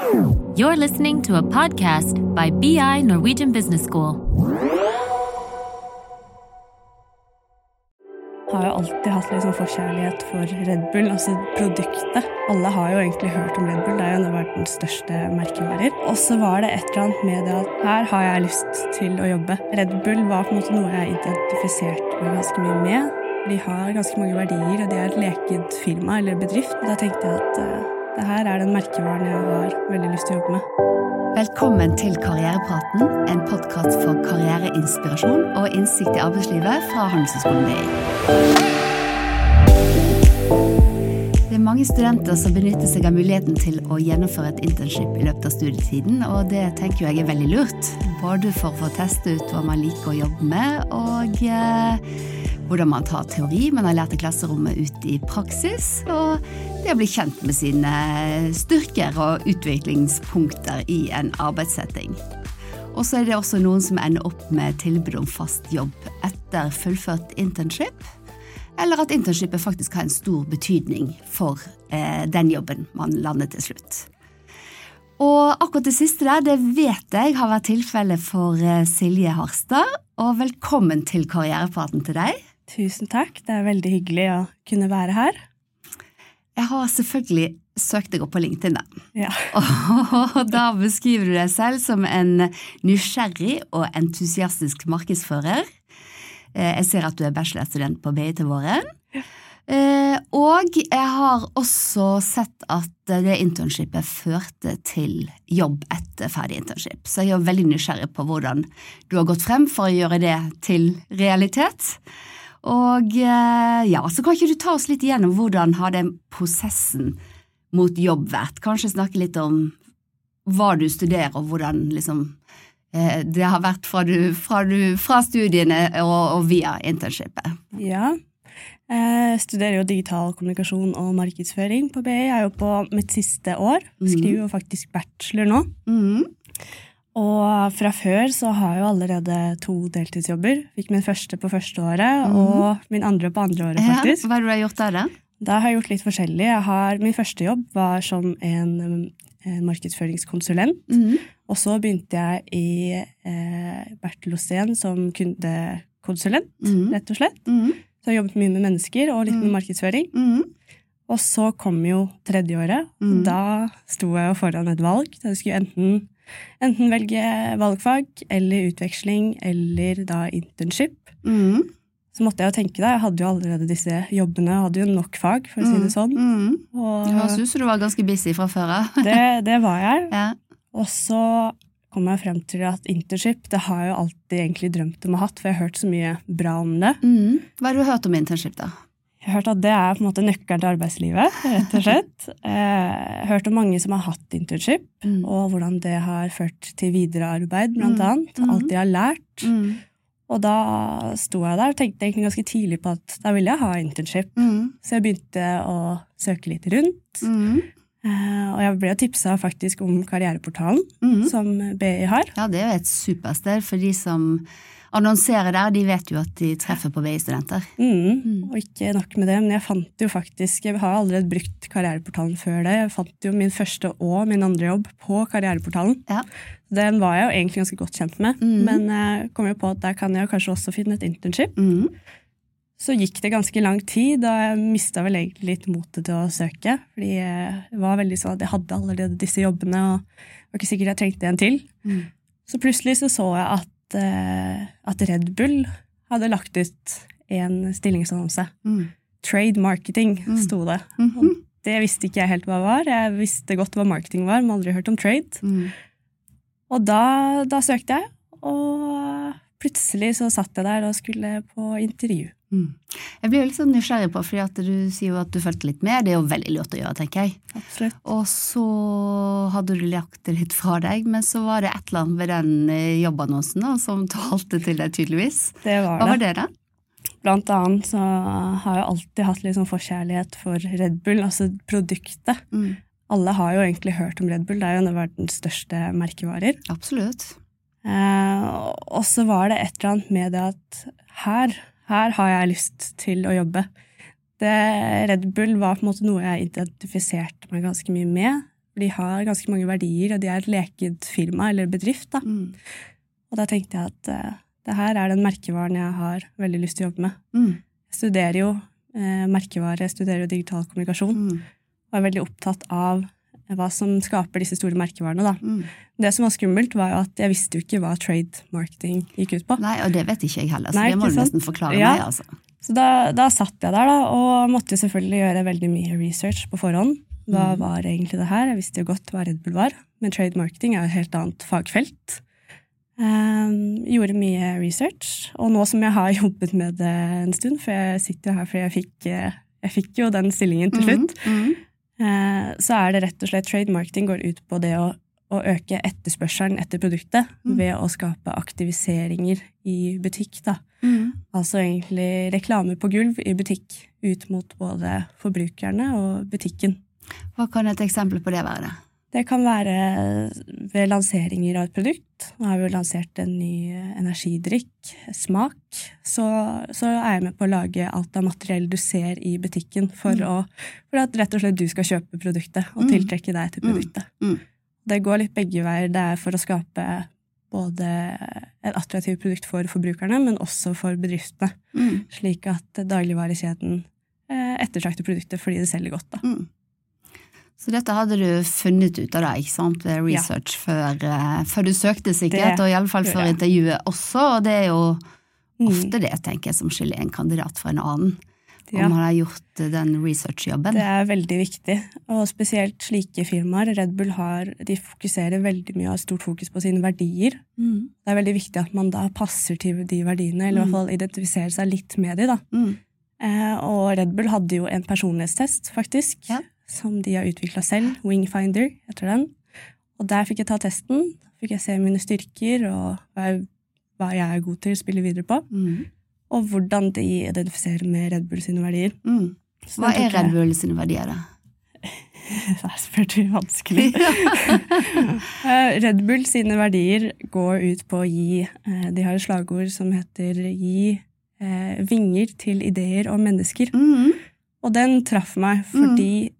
You're listening to a podcast by BI Norwegian Business School. har jo alltid hatt liksom forkjærlighet for Red Bull, altså produktet. Alle har jo egentlig hørt om Red Bull, det er jo en av verdens største merkevarer. Og så var det et eller annet med det at her har jeg lyst til å jobbe. Red Bull var på en måte noe jeg identifiserte meg ganske mye med. De har ganske mange verdier, og de er et leket firma eller bedrift. Og da tenkte jeg at uh, det her er den merkevaren jeg har veldig lyst til å jobbe med. Velkommen til Karrierepraten, en podkast for karriereinspirasjon og innsikt i arbeidslivet fra Handelshøyskolen BI. Det er mange studenter som benytter seg av muligheten til å gjennomføre et internship i løpet av studietiden, og det tenker jeg er veldig lurt. Både for å få teste ut hva man liker å jobbe med, og eh, hvordan man tar teori man har lært i klasserommet, ut i praksis. Og å bli kjent med sine styrker og utviklingspunkter i en arbeidssetting. Og så er det også noen som ender opp med tilbud om fast jobb etter fullført internship. Eller at internshipet faktisk har en stor betydning for eh, den jobben man lander til slutt. Og akkurat det siste der, det vet jeg har vært tilfellet for eh, Silje Harstad. Og velkommen til karrierepraten til deg. Tusen takk, det er veldig hyggelig å kunne være her. Jeg har selvfølgelig søkt deg opp på LinkedIn, da. Ja. Og da beskriver du deg selv som en nysgjerrig og entusiastisk markedsfører. Eh, jeg ser at du er bachelorstudent på BI til våren. Eh, og jeg har også sett at det internshipet førte til jobb etter ferdig internship. Så jeg er veldig nysgjerrig på hvordan du har gått frem for å gjøre det til realitet. Og eh, ja, så kan ikke du ta oss litt igjennom hvordan har den prosessen mot jobb vært? Kanskje snakke litt om hva du studerer, og hvordan liksom eh, det har vært fra, du, fra, du, fra studiene og, og, via internshipet. Ja, jeg studerer jo digital kommunikasjon og markedsføring på BI. Jeg er jo på mitt siste år. Mhm. Skriver jo faktisk bachelor nå. Mm. Og fra før så har jeg jo allerede to deltidsjobber. Fikk min første på første året mm. og min andre på andre året, faktisk. Ja, hva har du gjort der, da? Da har jeg gjort litt forskjellig. Har, min første jobb var som en, en markedsføringskonsulent. Mm. Og så begynte jeg i eh, Bertil Osten som kundekonsulent, mm. rett og slett. Mm. Så jeg har jobbet mye med mennesker og litt med mm. markedsføring. Mm. Og så kom jo tredjeåret. Da sto jeg jo foran et valg. Jeg skulle enten enten velge valgfag eller utveksling eller da internship. Mm. Så måtte jeg jo tenke da, Jeg hadde jo allerede disse jobbene, hadde jo nok fag, for å si det mm. sånn. Mm. Og, det høres ut som du var ganske busy fra før av. det, det, var jeg. Ja. Og så kom jeg frem til at internship det har jeg jo alltid egentlig drømt om å ha hatt, for jeg har hørt så mye bra om det. Mm. Hva har du hørt om internship, da? Jeg har hørt at det er på en måte nøkkelen til arbeidslivet, rett og slett. Eh, jeg har hørt om mange som har hatt internship, mm. og hvordan det har ført til videre arbeid, blant mm. annet. Alt de har lært. Mm. Og da sto jeg der og tenkte egentlig ganske tidlig på at da ville jeg ha internship. Mm. Så jeg begynte å søke litt rundt. Mm. Eh, og jeg ble tipsa faktisk om Karriereportalen, mm. som BI har. Ja, det er jo et supersted for de som annonserer der, de vet jo at de treffer på BI-studenter. Mm, mm. Og ikke nok med det, men jeg fant jo faktisk Jeg har allerede brukt Karriereportalen før det. Jeg fant jo min første og min andre jobb på Karriereportalen. Ja. Den var jeg jo egentlig ganske godt kjent med, mm. men jeg kom jo på at der kan jeg kanskje også finne et internship. Mm. Så gikk det ganske lang tid, og jeg mista vel egentlig litt motet til å søke. Fordi jeg var veldig sånn at jeg hadde allerede disse jobbene, og det var ikke sikkert jeg trengte en til. Mm. Så plutselig så, så jeg at Eh, at Red Bull hadde lagt ut en stillingsannonse. Mm. Trade marketing, mm. sto det. Mm -hmm. det visste ikke jeg helt hva var. Jeg visste godt hva marketing var, men aldri hørt om trade. Mm. Og da, da, søkte jeg, og plutselig så satt jeg der og skulle på intervju. Mm. Jeg blir jo litt sånn nysgjerrig på, fordi at du sier jo at du fulgte litt med. Det er jo veldig lurt å gjøre, tenker jeg. Absolutt. Og så hadde du lagt det litt fra deg, men så var det et eller annet ved den eh, jobbannonsen da, som talte til deg, tydeligvis. Det var det. Hva var det, da? Blant annet så har jeg alltid hatt litt sånn forkjærlighet for Red Bull, altså produktet. Mm. Alle har jo egentlig hørt om Red Bull, det er jo en av verdens største merkevarer. Absolutt. Eh, og så var det et eller annet med det at her her har jeg lyst til å jobbe. Det, Red Bull var på en måte noe jeg identifiserte meg ganske mye med. De har ganske mange verdier, og de er et leket firma eller bedrift. da. Mm. Og da tenkte jeg at uh, det her er den merkevaren jeg har veldig lyst til å jobbe med. Mm. Jeg studerer jo eh, merkevare, jeg studerer jo digital kommunikasjon, Mm. og er veldig opptatt av hva som skaper disse store merkevarene. da. Mm. Det som var skummelt, var jo at jeg visste jo ikke hva trade marketing gikk ut på. Nei, og det vet ikke jeg heller, så Nei, det må du nesten forklare Ja. meg, altså. Så da, da satt jeg der da, og måtte selvfølgelig gjøre veldig mye research på forhånd. Hva Mm. var egentlig det her? Jeg visste jo godt hva Red Bull var, men trade marketing er jo et helt annet fagfelt. Um, gjorde mye research, og nå som jeg har jobbet med det en stund, for jeg sitter jo her fordi jeg fikk, eh, jeg fikk jo den stillingen til slutt, Mm. eh, så er det rett og slett trade marketing går ut på det å, å øke etterspørselen etter produktet Mm. ved å skape aktiviseringer i butikk. da. Mm. Altså egentlig reklame på gulv i butikk ut mot både forbrukerne og butikken. Hva kan et eksempel på det være? da? Det kan være ved lanseringer av et produkt. Nå har vi jo lansert en ny energidrikk, Smak. Så, så er jeg med på å lage alt av materiell du ser i butikken for, Mm. å, for at rett og slett du skal kjøpe produktet og Mm. tiltrekke deg til Mm. produktet. Mm. Det går litt begge veier. Det er for å skape både et attraktivt produkt for forbrukerne, men også for bedriftene. Mm. Slik at dagligvarekjeden eh, ettertrakter produktet fordi det selger godt. Da. Mm. Så dette hadde du funnet ut av da, ikke sant, ved research før, eh, før du søkte sikkert, Det og iallfall før jeg. intervjuet også, og det er jo Mm. ofte det, tenker jeg, som skiller en kandidat fra en annen, Ja. om man har gjort eh, den researchjobben. Det er veldig viktig, og spesielt slike firmaer. Red Bull har, de fokuserer veldig mye og har stort fokus på sine verdier. Mm. Det er veldig viktig at man da passer til de verdiene, eller i Mm. hvert fall identifiserer seg litt med de. da. Mm. Eh, og Red Bull hadde jo en personlighetstest, faktisk, Ja. Som de har utvikla selv. Wingfinder heter den. Og der fikk jeg ta testen. Fikk jeg se mine styrker og hva, hva jeg er god til å spille videre på. Mm. Og hvordan de identifiserer med Red Bull sine verdier. Mm. Hva er Red Bull sine verdier, da? Der spurte vi vanskelig. Eh, Red Bull sine verdier går ut på å gi eh, De har et slagord som heter 'gi eh, vinger til ideer og mennesker'. Mm. Og den traff meg, fordi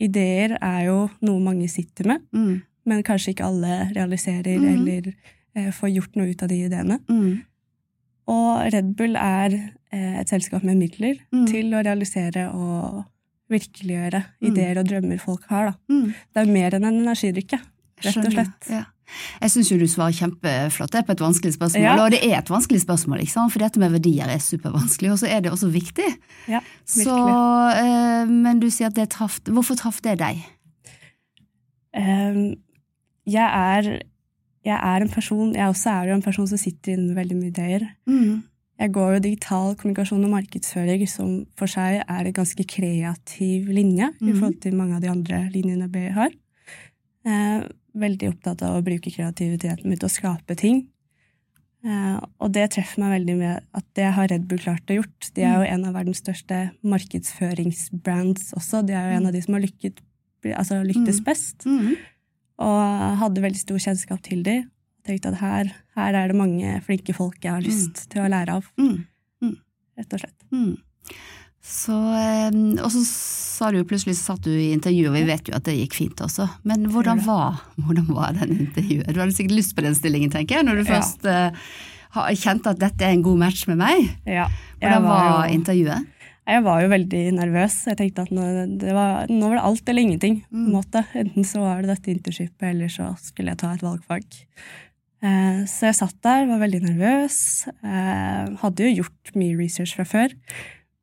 ideer er jo noe mange sitter med, Mm. men kanskje ikke alle realiserer mm. eller eh, får gjort noe ut av de ideene. Mm. Og Red Bull er eh, et selskap med midler Mm. til å realisere og virkeliggjøre Mm. ideer og drømmer folk har. Da. Mm. Det er mer enn en energidrikke, rett og Skjønner. slett. Ja. Jeg syns jo du svarer kjempeflott det på et vanskelig spørsmål, Ja. og det er et vanskelig spørsmål, ikke sant? for dette med verdier er supervanskelig, og så er det også viktig. Ja, Så, eh, men du sier at det traff Hvorfor traff det deg? Um, jeg, er, jeg er en person Jeg også er jo en person som sitter inne med veldig mye ideer. Mm. Jeg går jo digital kommunikasjon og markedsføring, som for seg er en ganske kreativ linje i Mhm. forhold til mange av de andre linjene BI har. Eh, veldig opptatt av å bruke kreativiteten min til å skape ting. Uh, og det treffer meg veldig med at det har Red Bull klart å gjort. De er jo en av verdens største markedsføringsbrands også. De er jo en av de som har lykket, altså lyktes Mm. best. Mm. Og hadde veldig stor kjennskap til de. Tenkte at her, her er det mange flinke folk jeg har lyst til å lære av. Mm. rett og slett. Så, eh, og så sa du plutselig så satt du i intervjuet, og vi vet jo at det gikk fint også. Men hvordan var, hvordan var den intervjuet? Du hadde sikkert lyst på den stillingen, tenker jeg, når du Ja. først eh, har- at dette er en god match med meg. Ja, Hvordan var jo, intervjuet? jeg var jo veldig nervøs. Jeg tenkte at nå, det var, nå var det alt eller ingenting. på en Mm. måte. Enten så var det dette internshipet, eller så skulle jeg ta et valgfag. Eh, så jeg satt der, var veldig nervøs. Eh, hadde jo gjort mye research fra før.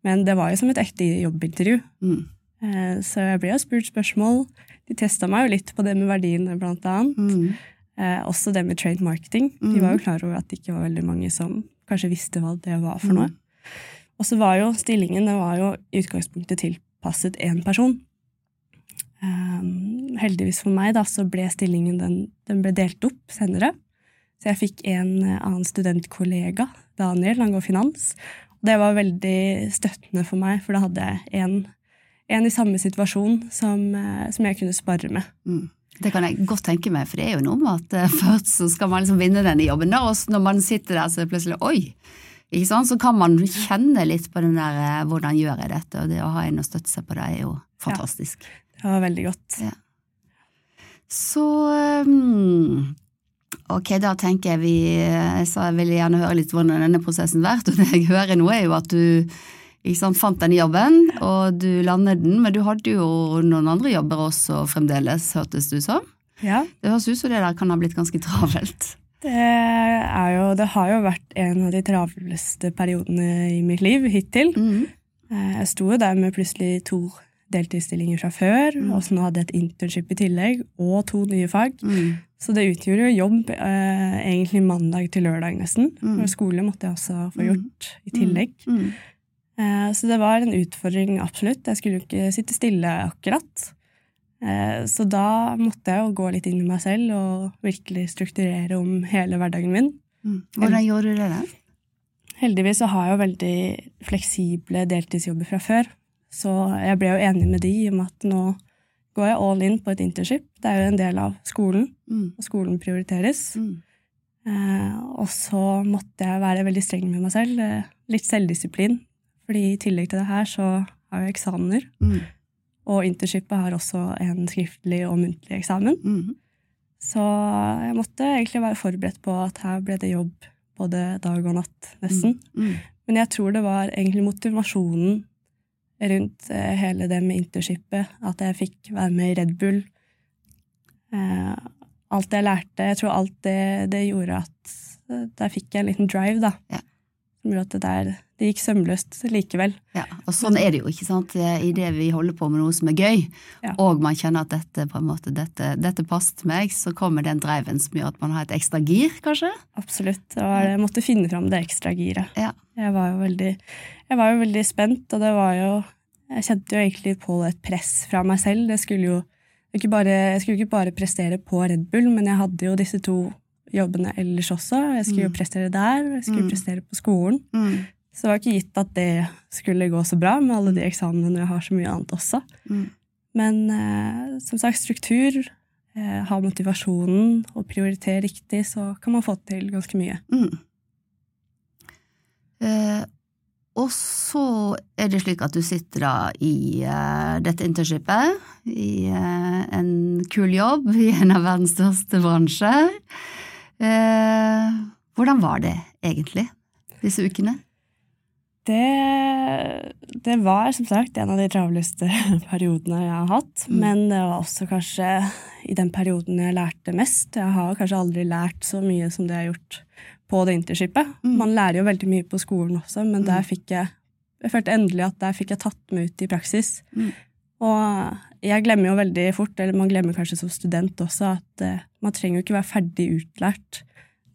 Men det var jo som et ekte jobbintervju. Mm. Eh, så jeg ble jo spurt spørsmål. De testa meg jo litt på det med verdiene, blant annet. Mm. Eh, også det med trade marketing. De var jo klar over at det ikke var veldig mange som kanskje visste hva det var for noe. Mm. Og så var jo stillingen den var jo i utgangspunktet tilpasset én person. Um, heldigvis for meg da, så ble stillingen den, den ble delt opp senere. Så jeg fikk en annen studentkollega, Daniel, han går finans. Det var veldig støttende for meg, for da hadde jeg en, en i samme situasjon som, eh, som jeg kunne spare med. Mm. Det kan jeg godt tenke meg, for det er jo noe med at eh, først så skal man liksom vinne denne jobben, og når man sitter der så er det plutselig oi! Ikke sant? Så kan man kjenne litt på den der eh, hvordan gjør jeg dette, og det å ha en å støtte seg på det er jo fantastisk. Ja, Det var veldig godt. Ja. Så um, ok, da tenker jeg vi Jeg sa jeg ville gjerne høre litt hvordan denne prosessen har vært, og det jeg hører nå er jo at du sant, fant denne jobben, og du landet den, men du hadde jo noen andre jobber også fremdeles, hørtes du som? Ja. Det høres ut som det der kan ha blitt ganske travelt. Det, er jo, det har jo vært en av de travleste periodene i mitt liv hittil. Mm. Jeg sto jo der med plutselig to deltidsstillinger fra før, Mm. og så nå hadde jeg et internship i tillegg, og to nye fag. Mm. Så det utgjorde jo jobb eh, egentlig mandag til lørdag nesten. Mm. Og skole måtte jeg også få gjort i tillegg. Mm. Eh, så det var en utfordring, absolutt. Jeg skulle jo ikke sitte stille akkurat. Eh, så da måtte jeg jo gå litt inn i meg selv og virkelig strukturere om hele hverdagen min. Mm. Hvordan gjorde du det? da? Heldigvis så har jeg jo veldig fleksible deltidsjobber fra før. Så jeg ble jo enig med de om at nå går jeg all in på et internship. Det er jo en del av skolen, Mm. og skolen prioriteres. Mm. Eh, og så måtte jeg være veldig streng med meg selv. Eh, litt selvdisiplin. Fordi i tillegg til det her så har jeg eksamener. Mm. Og internshipet har også en skriftlig og muntlig eksamen. Mm. Så jeg måtte egentlig være forberedt på at her ble det jobb både dag og natt, nesten. Mm. Men jeg tror det var egentlig motivasjonen rundt eh, hele det med internshipet. At jeg fikk være med i Red Bull. Eh, alt jeg lærte, jeg tror alt det, det gjorde at eh, der fikk jeg en liten drive, da. Ja. Som gjorde at det der det gikk sømløst likevel. Ja, og sånn er det jo, ikke sant. I det vi holder på med noe som er gøy, Ja. og man kjenner at dette på en måte, dette, dette passet meg, så kommer den driven som gjør at man har et ekstra gir, kanskje? Absolutt. Og jeg måtte finne fram det ekstra giret. Ja. Jeg var jo veldig, jeg var jo veldig spent, og det var jo Jeg kjente jo egentlig på et press fra meg selv. Det skulle jo ikke bare, jeg skulle ikke bare prestere på Red Bull, men jeg hadde jo disse to jobbene ellers også. Jeg skulle jo Mm. prestere der, og jeg skulle Mm. prestere på skolen. Mm. Så det var ikke gitt at det skulle gå så bra med alle de eksamene jeg har så mye annet også. Mm. Men eh, som sagt, struktur, eh, ha motivasjonen og prioritere riktig, så kan man få til ganske mye. Mm. Eh, og så er det slik at du sitter da i eh, dette internshipet, i eh, en kul jobb i en av verdens største bransjer. Eh, hvordan var det egentlig, disse ukene? Det, det var som sagt en av de travleste periodene jeg har hatt. Mm. Men det var også kanskje i den perioden jeg lærte mest. Jeg har kanskje aldri lært så mye som det jeg har gjort på det internshipet. Mm. Man lærer jo veldig mye på skolen også, men Mm. der fikk jeg Jeg følte endelig at der fikk jeg tatt meg ut i praksis. Mm. Og jeg glemmer jo veldig fort, eller man glemmer kanskje som student også, at eh, man trenger jo ikke være ferdig utlært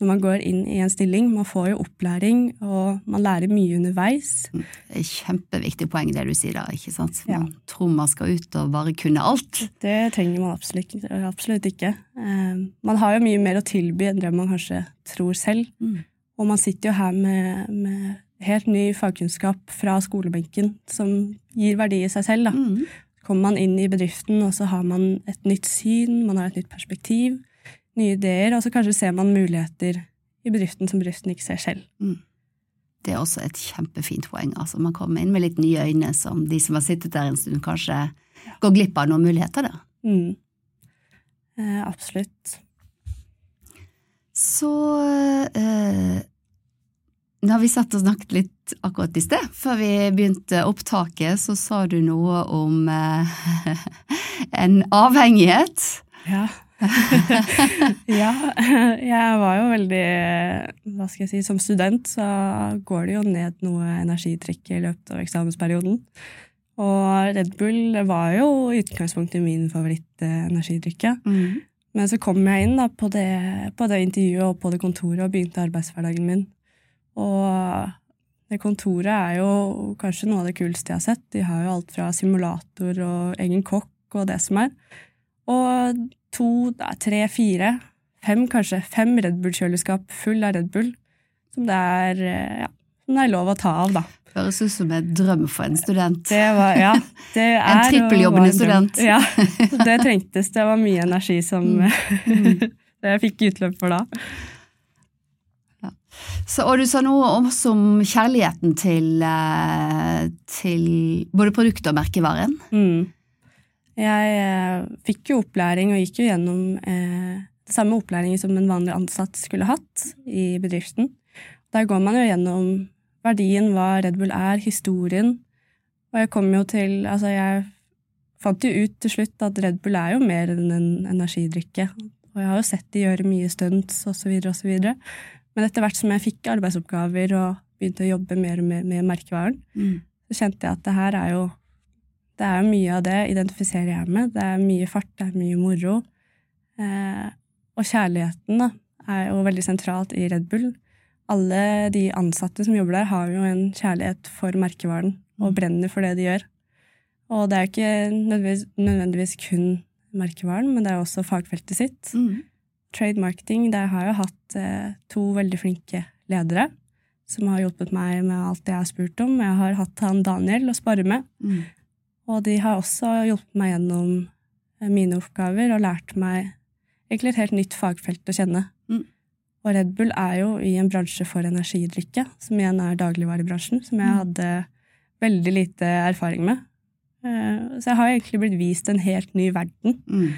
når man går inn i en stilling. Man får jo opplæring, og man lærer mye underveis. Er et kjempeviktig poeng det du sier der, ikke sant? Ja. Man tror man skal ut og bare kunne alt. Det trenger man absolutt, absolutt ikke. Eh, man har jo mye mer å tilby enn det man kanskje tror selv. Mm. Og man sitter jo her med, med helt ny fagkunnskap fra skolebenken som gir verdi i seg selv. Da. Mm. Kommer man inn i bedriften, og så har man et nytt syn, man har et nytt perspektiv, nye ideer, og så kanskje ser man muligheter i bedriften som bedriften ikke ser selv. Det er også et kjempefint poeng. Altså, man kommer inn med litt nye øyne som de som har sittet der en stund, kanskje går glipp av noen muligheter der. Mm. Eh, absolutt. Så eh, Har vi satt og snakket litt akkurat i sted. Før vi begynte opptaket, så sa du noe om eh, en avhengighet. Ja. ja, jeg var jo veldig Hva skal jeg si, som student så går det jo ned noe energidrikk i løpet av eksamensperioden. Og Red Bull var jo i utgangspunktet min favoritt-energidrikke. Mm. Men så kom jeg inn da på det, på det intervjuet og på det kontoret og begynte arbeidshverdagen min. Og det kontoret er jo kanskje noe av det kuleste jeg har sett. De har jo alt fra simulator og egen kokk og det som er. Og to, da, tre, fire, fem kanskje, fem Red Bull-kjøleskap full av Red Bull. Som det er, ja, som det er lov å ta av, da. Høres ut som en drøm for en student. Det var, ja, det er, En trippeljobbende en student. Ja, det trengtes. Det var mye energi som det jeg fikk utløp for da. Så, og du sa noe også om kjærligheten til, eh, til både produktet og merkevaren. Mm. Jeg eh, fikk jo opplæring og gikk jo gjennom eh, samme opplæring som en vanlig ansatt skulle hatt i bedriften. Der går man jo gjennom verdien, hva Red Bull er, historien. Og jeg kom jo til Altså, jeg fant jo ut til slutt at Red Bull er jo mer enn en energidrikke. Og jeg har jo sett de gjøre mye stunts osv. osv. Men etter hvert som jeg fikk arbeidsoppgaver og begynte å jobbe mer og mer med merkevaren, mm. så kjente jeg at det her er jo det er mye av det identifiserer jeg med. Det er mye fart, det er mye moro. Eh, og kjærligheten da, er jo veldig sentralt i Red Bull. Alle de ansatte som jobber der, har jo en kjærlighet for merkevaren og mm. brenner for det de gjør. Og det er jo ikke nødvendigvis, nødvendigvis kun merkevaren, men det er også fagfeltet sitt. Mm. Trade marketing, der har jeg hatt eh, to veldig flinke ledere som har hjulpet meg med alt det jeg har spurt om. Jeg har hatt han Daniel å spare med. Mm. Og de har også hjulpet meg gjennom eh, mine oppgaver og lært meg egentlig et helt nytt fagfelt å kjenne. Mm. Og Red Bull er jo i en bransje for energidrikke, som igjen er dagligvarebransjen, som jeg mm. hadde veldig lite erfaring med. Eh, så jeg har egentlig blitt vist en helt ny verden. Mm.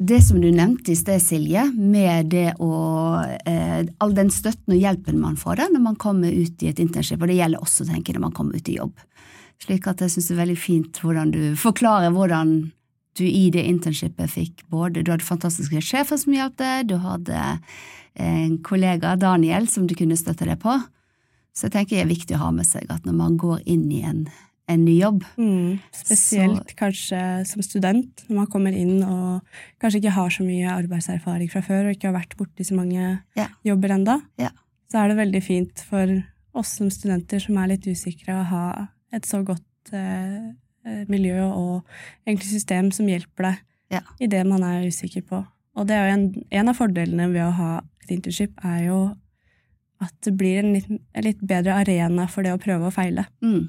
Det som du nevnte i sted, Silje, med det å eh, All den støtten og hjelpen man får da når man kommer ut i et internship, og det gjelder også tenker jeg, når man kommer ut i jobb. Slik at jeg syns det er veldig fint hvordan du forklarer hvordan du i det internshipet fikk både Du hadde fantastiske sjefer som hjalp deg, du hadde en kollega, Daniel, som du kunne støtte deg på. Så jeg tenker det er viktig å ha med seg at når man går inn i en, en ny jobb mm, Spesielt så, kanskje som student, når man kommer inn og kanskje ikke har så mye arbeidserfaring fra før og ikke har vært borti så mange ja. jobber enda, ja. så er det veldig fint for oss som studenter som er litt usikre, å ha et så godt eh, eh, miljø og egentlig system som hjelper deg ja. i det man er usikker på. Og det er jo en, en, av fordelene ved å ha et internship, er jo at det blir en litt, en litt bedre arena for det å prøve og feile. Mm.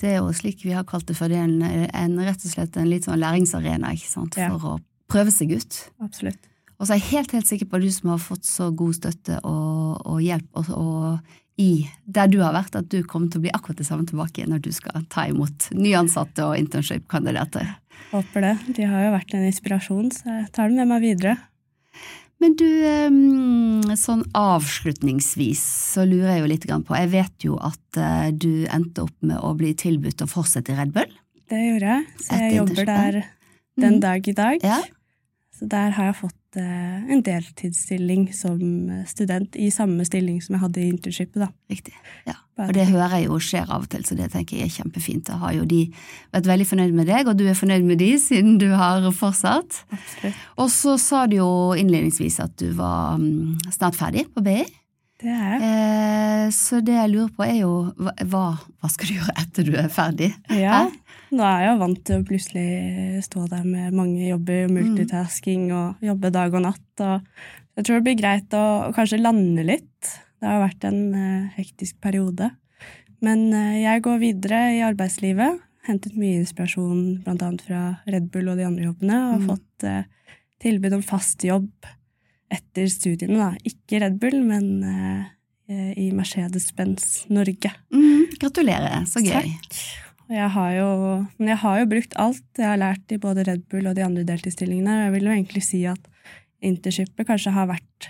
Det er jo slik vi har kalt det for det, en, en rett og slett en litt sånn læringsarena for ja. å prøve seg ut. Absolutt. Og så er jeg helt helt sikker på at du som har fått så god støtte og, og hjelp og, og i der du har vært, at du kommer til å bli akkurat det samme tilbake når du skal ta imot nyansatte og internship-kandidater. Håper det. De har jo vært en inspirasjon, så jeg tar det med meg videre. Men du, ehm, sånn avslutningsvis så lurer jeg jo litt på Jeg vet jo at eh, du endte opp med å bli tilbudt å fortsette i Red Bull. Det gjorde jeg, så jeg jobber der den mm. dag i dag. Ja. Så der har jeg fått en deltidsstilling som student i samme stilling som jeg hadde i internshipet. da. Riktig. Ja. Og det hører jeg jo skjer av og til, så det tenker jeg er kjempefint. Da har jo de vært veldig fornøyd med deg, og du er fornøyd med de siden du har fortsatt. Absolutt. Og så sa du jo innledningsvis at du var mm, snart ferdig på BI. Det er jeg. Eh, så det jeg lurer på, er jo hva, hva, skal du gjøre etter du er ferdig? Ja, nå er jeg jo vant til å plutselig stå der med mange jobber, multitasking og jobbe dag og natt. Og jeg tror det blir greit å kanskje lande litt. Det har vært en uh, hektisk periode. Men uh, jeg går videre i arbeidslivet. Hentet mye inspirasjon bl.a. fra Red Bull og de andre jobbene. Og har mm. fått uh, tilbud om fast jobb etter studiene, da. Ikke Red Bull, men uh, i Mercedes-Benz Norge. Mm, gratulerer. Så gøy. Takk. Jeg har jo, men jeg har jo brukt alt jeg har lært i både Red Bull og de andre deltidsstillingene. Jeg vil jo egentlig si at intershipet kanskje har vært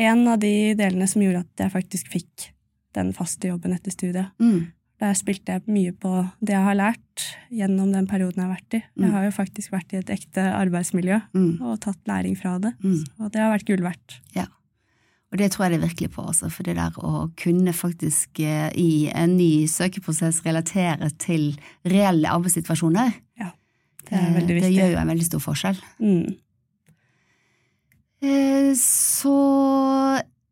en av de delene som gjorde at jeg faktisk fikk den faste jobben etter studiet. Mm. Der spilte jeg mye på det jeg har lært gjennom den perioden jeg har vært i. Jeg mm. har jo faktisk vært i et ekte arbeidsmiljø mm. og tatt læring fra det. Mm. Så det har vært gull verdt. Ja. Og det tror jeg det er virkelig på, altså, for det der å kunne faktisk eh, i en ny søkeprosess relatere til reelle arbeidssituasjoner, ja, det, er veldig viktig. det gjør jo en veldig stor forskjell. Mm. Eh, så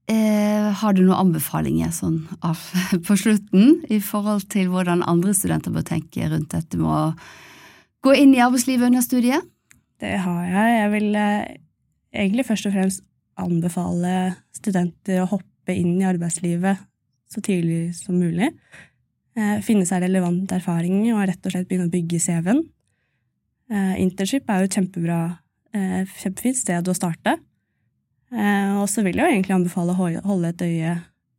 Eh, har du noen anbefalinger sånn av, på slutten i forhold til hvordan andre studenter bør tenke rundt dette med å gå inn i arbeidslivet under studiet? Det har jeg. Jeg vil eh, egentlig først og fremst anbefale studenter å hoppe inn i arbeidslivet så tidlig som mulig. Eh, finne seg relevant erfaring og rett og slett begynne å bygge CV-en. Internship er jo et kjempebra, kjempefint sted å starte. Eh, og så vil jeg jo egentlig anbefale å holde et øye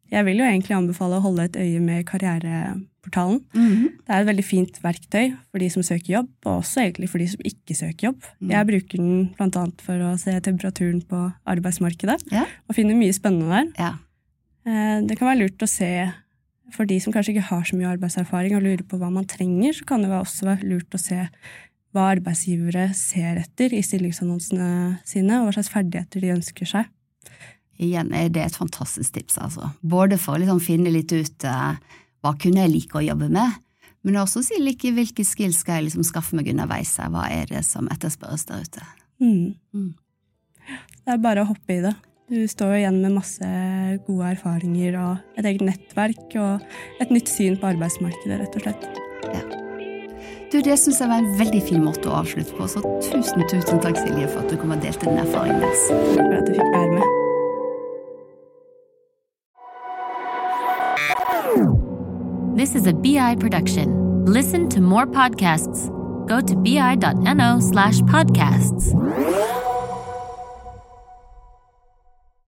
Jeg vil jo egentlig anbefale å holde et øye med karriereportalen. Mm. Det er et veldig fint verktøy for de som søker jobb, og også egentlig for de som ikke søker jobb. Mm. Jeg bruker den bl.a. for å se temperaturen på arbeidsmarkedet, ja. og finner mye spennende der. Ja. Eh, det kan være lurt å se for de som kanskje ikke har så mye arbeidserfaring og lurer på hva man trenger, så kan det også være lurt å se hva arbeidsgivere ser etter i stillingsannonsene sine, og hva slags ferdigheter de ønsker seg. Igjen er det et fantastisk tips, altså. Både for å liksom finne litt ut uh, hva kunne jeg like å jobbe med, men også si like hvilke skills skal jeg liksom skaffe meg underveis, hva er det som etterspørres der ute. Mm. Mm. Det er bare å hoppe i det. Du står igjen med masse gode erfaringer og et eget nettverk og et nytt syn på arbeidsmarkedet, rett og slett. Ja. Du, Det syns jeg var en veldig fin måte å avslutte på, så tusen tusen takk Silje for at du kom og delte din erfaring med oss. Takk for at du fikk være med. This is a BI production. Listen to more podcasts. Go to bi.no slash podcasts.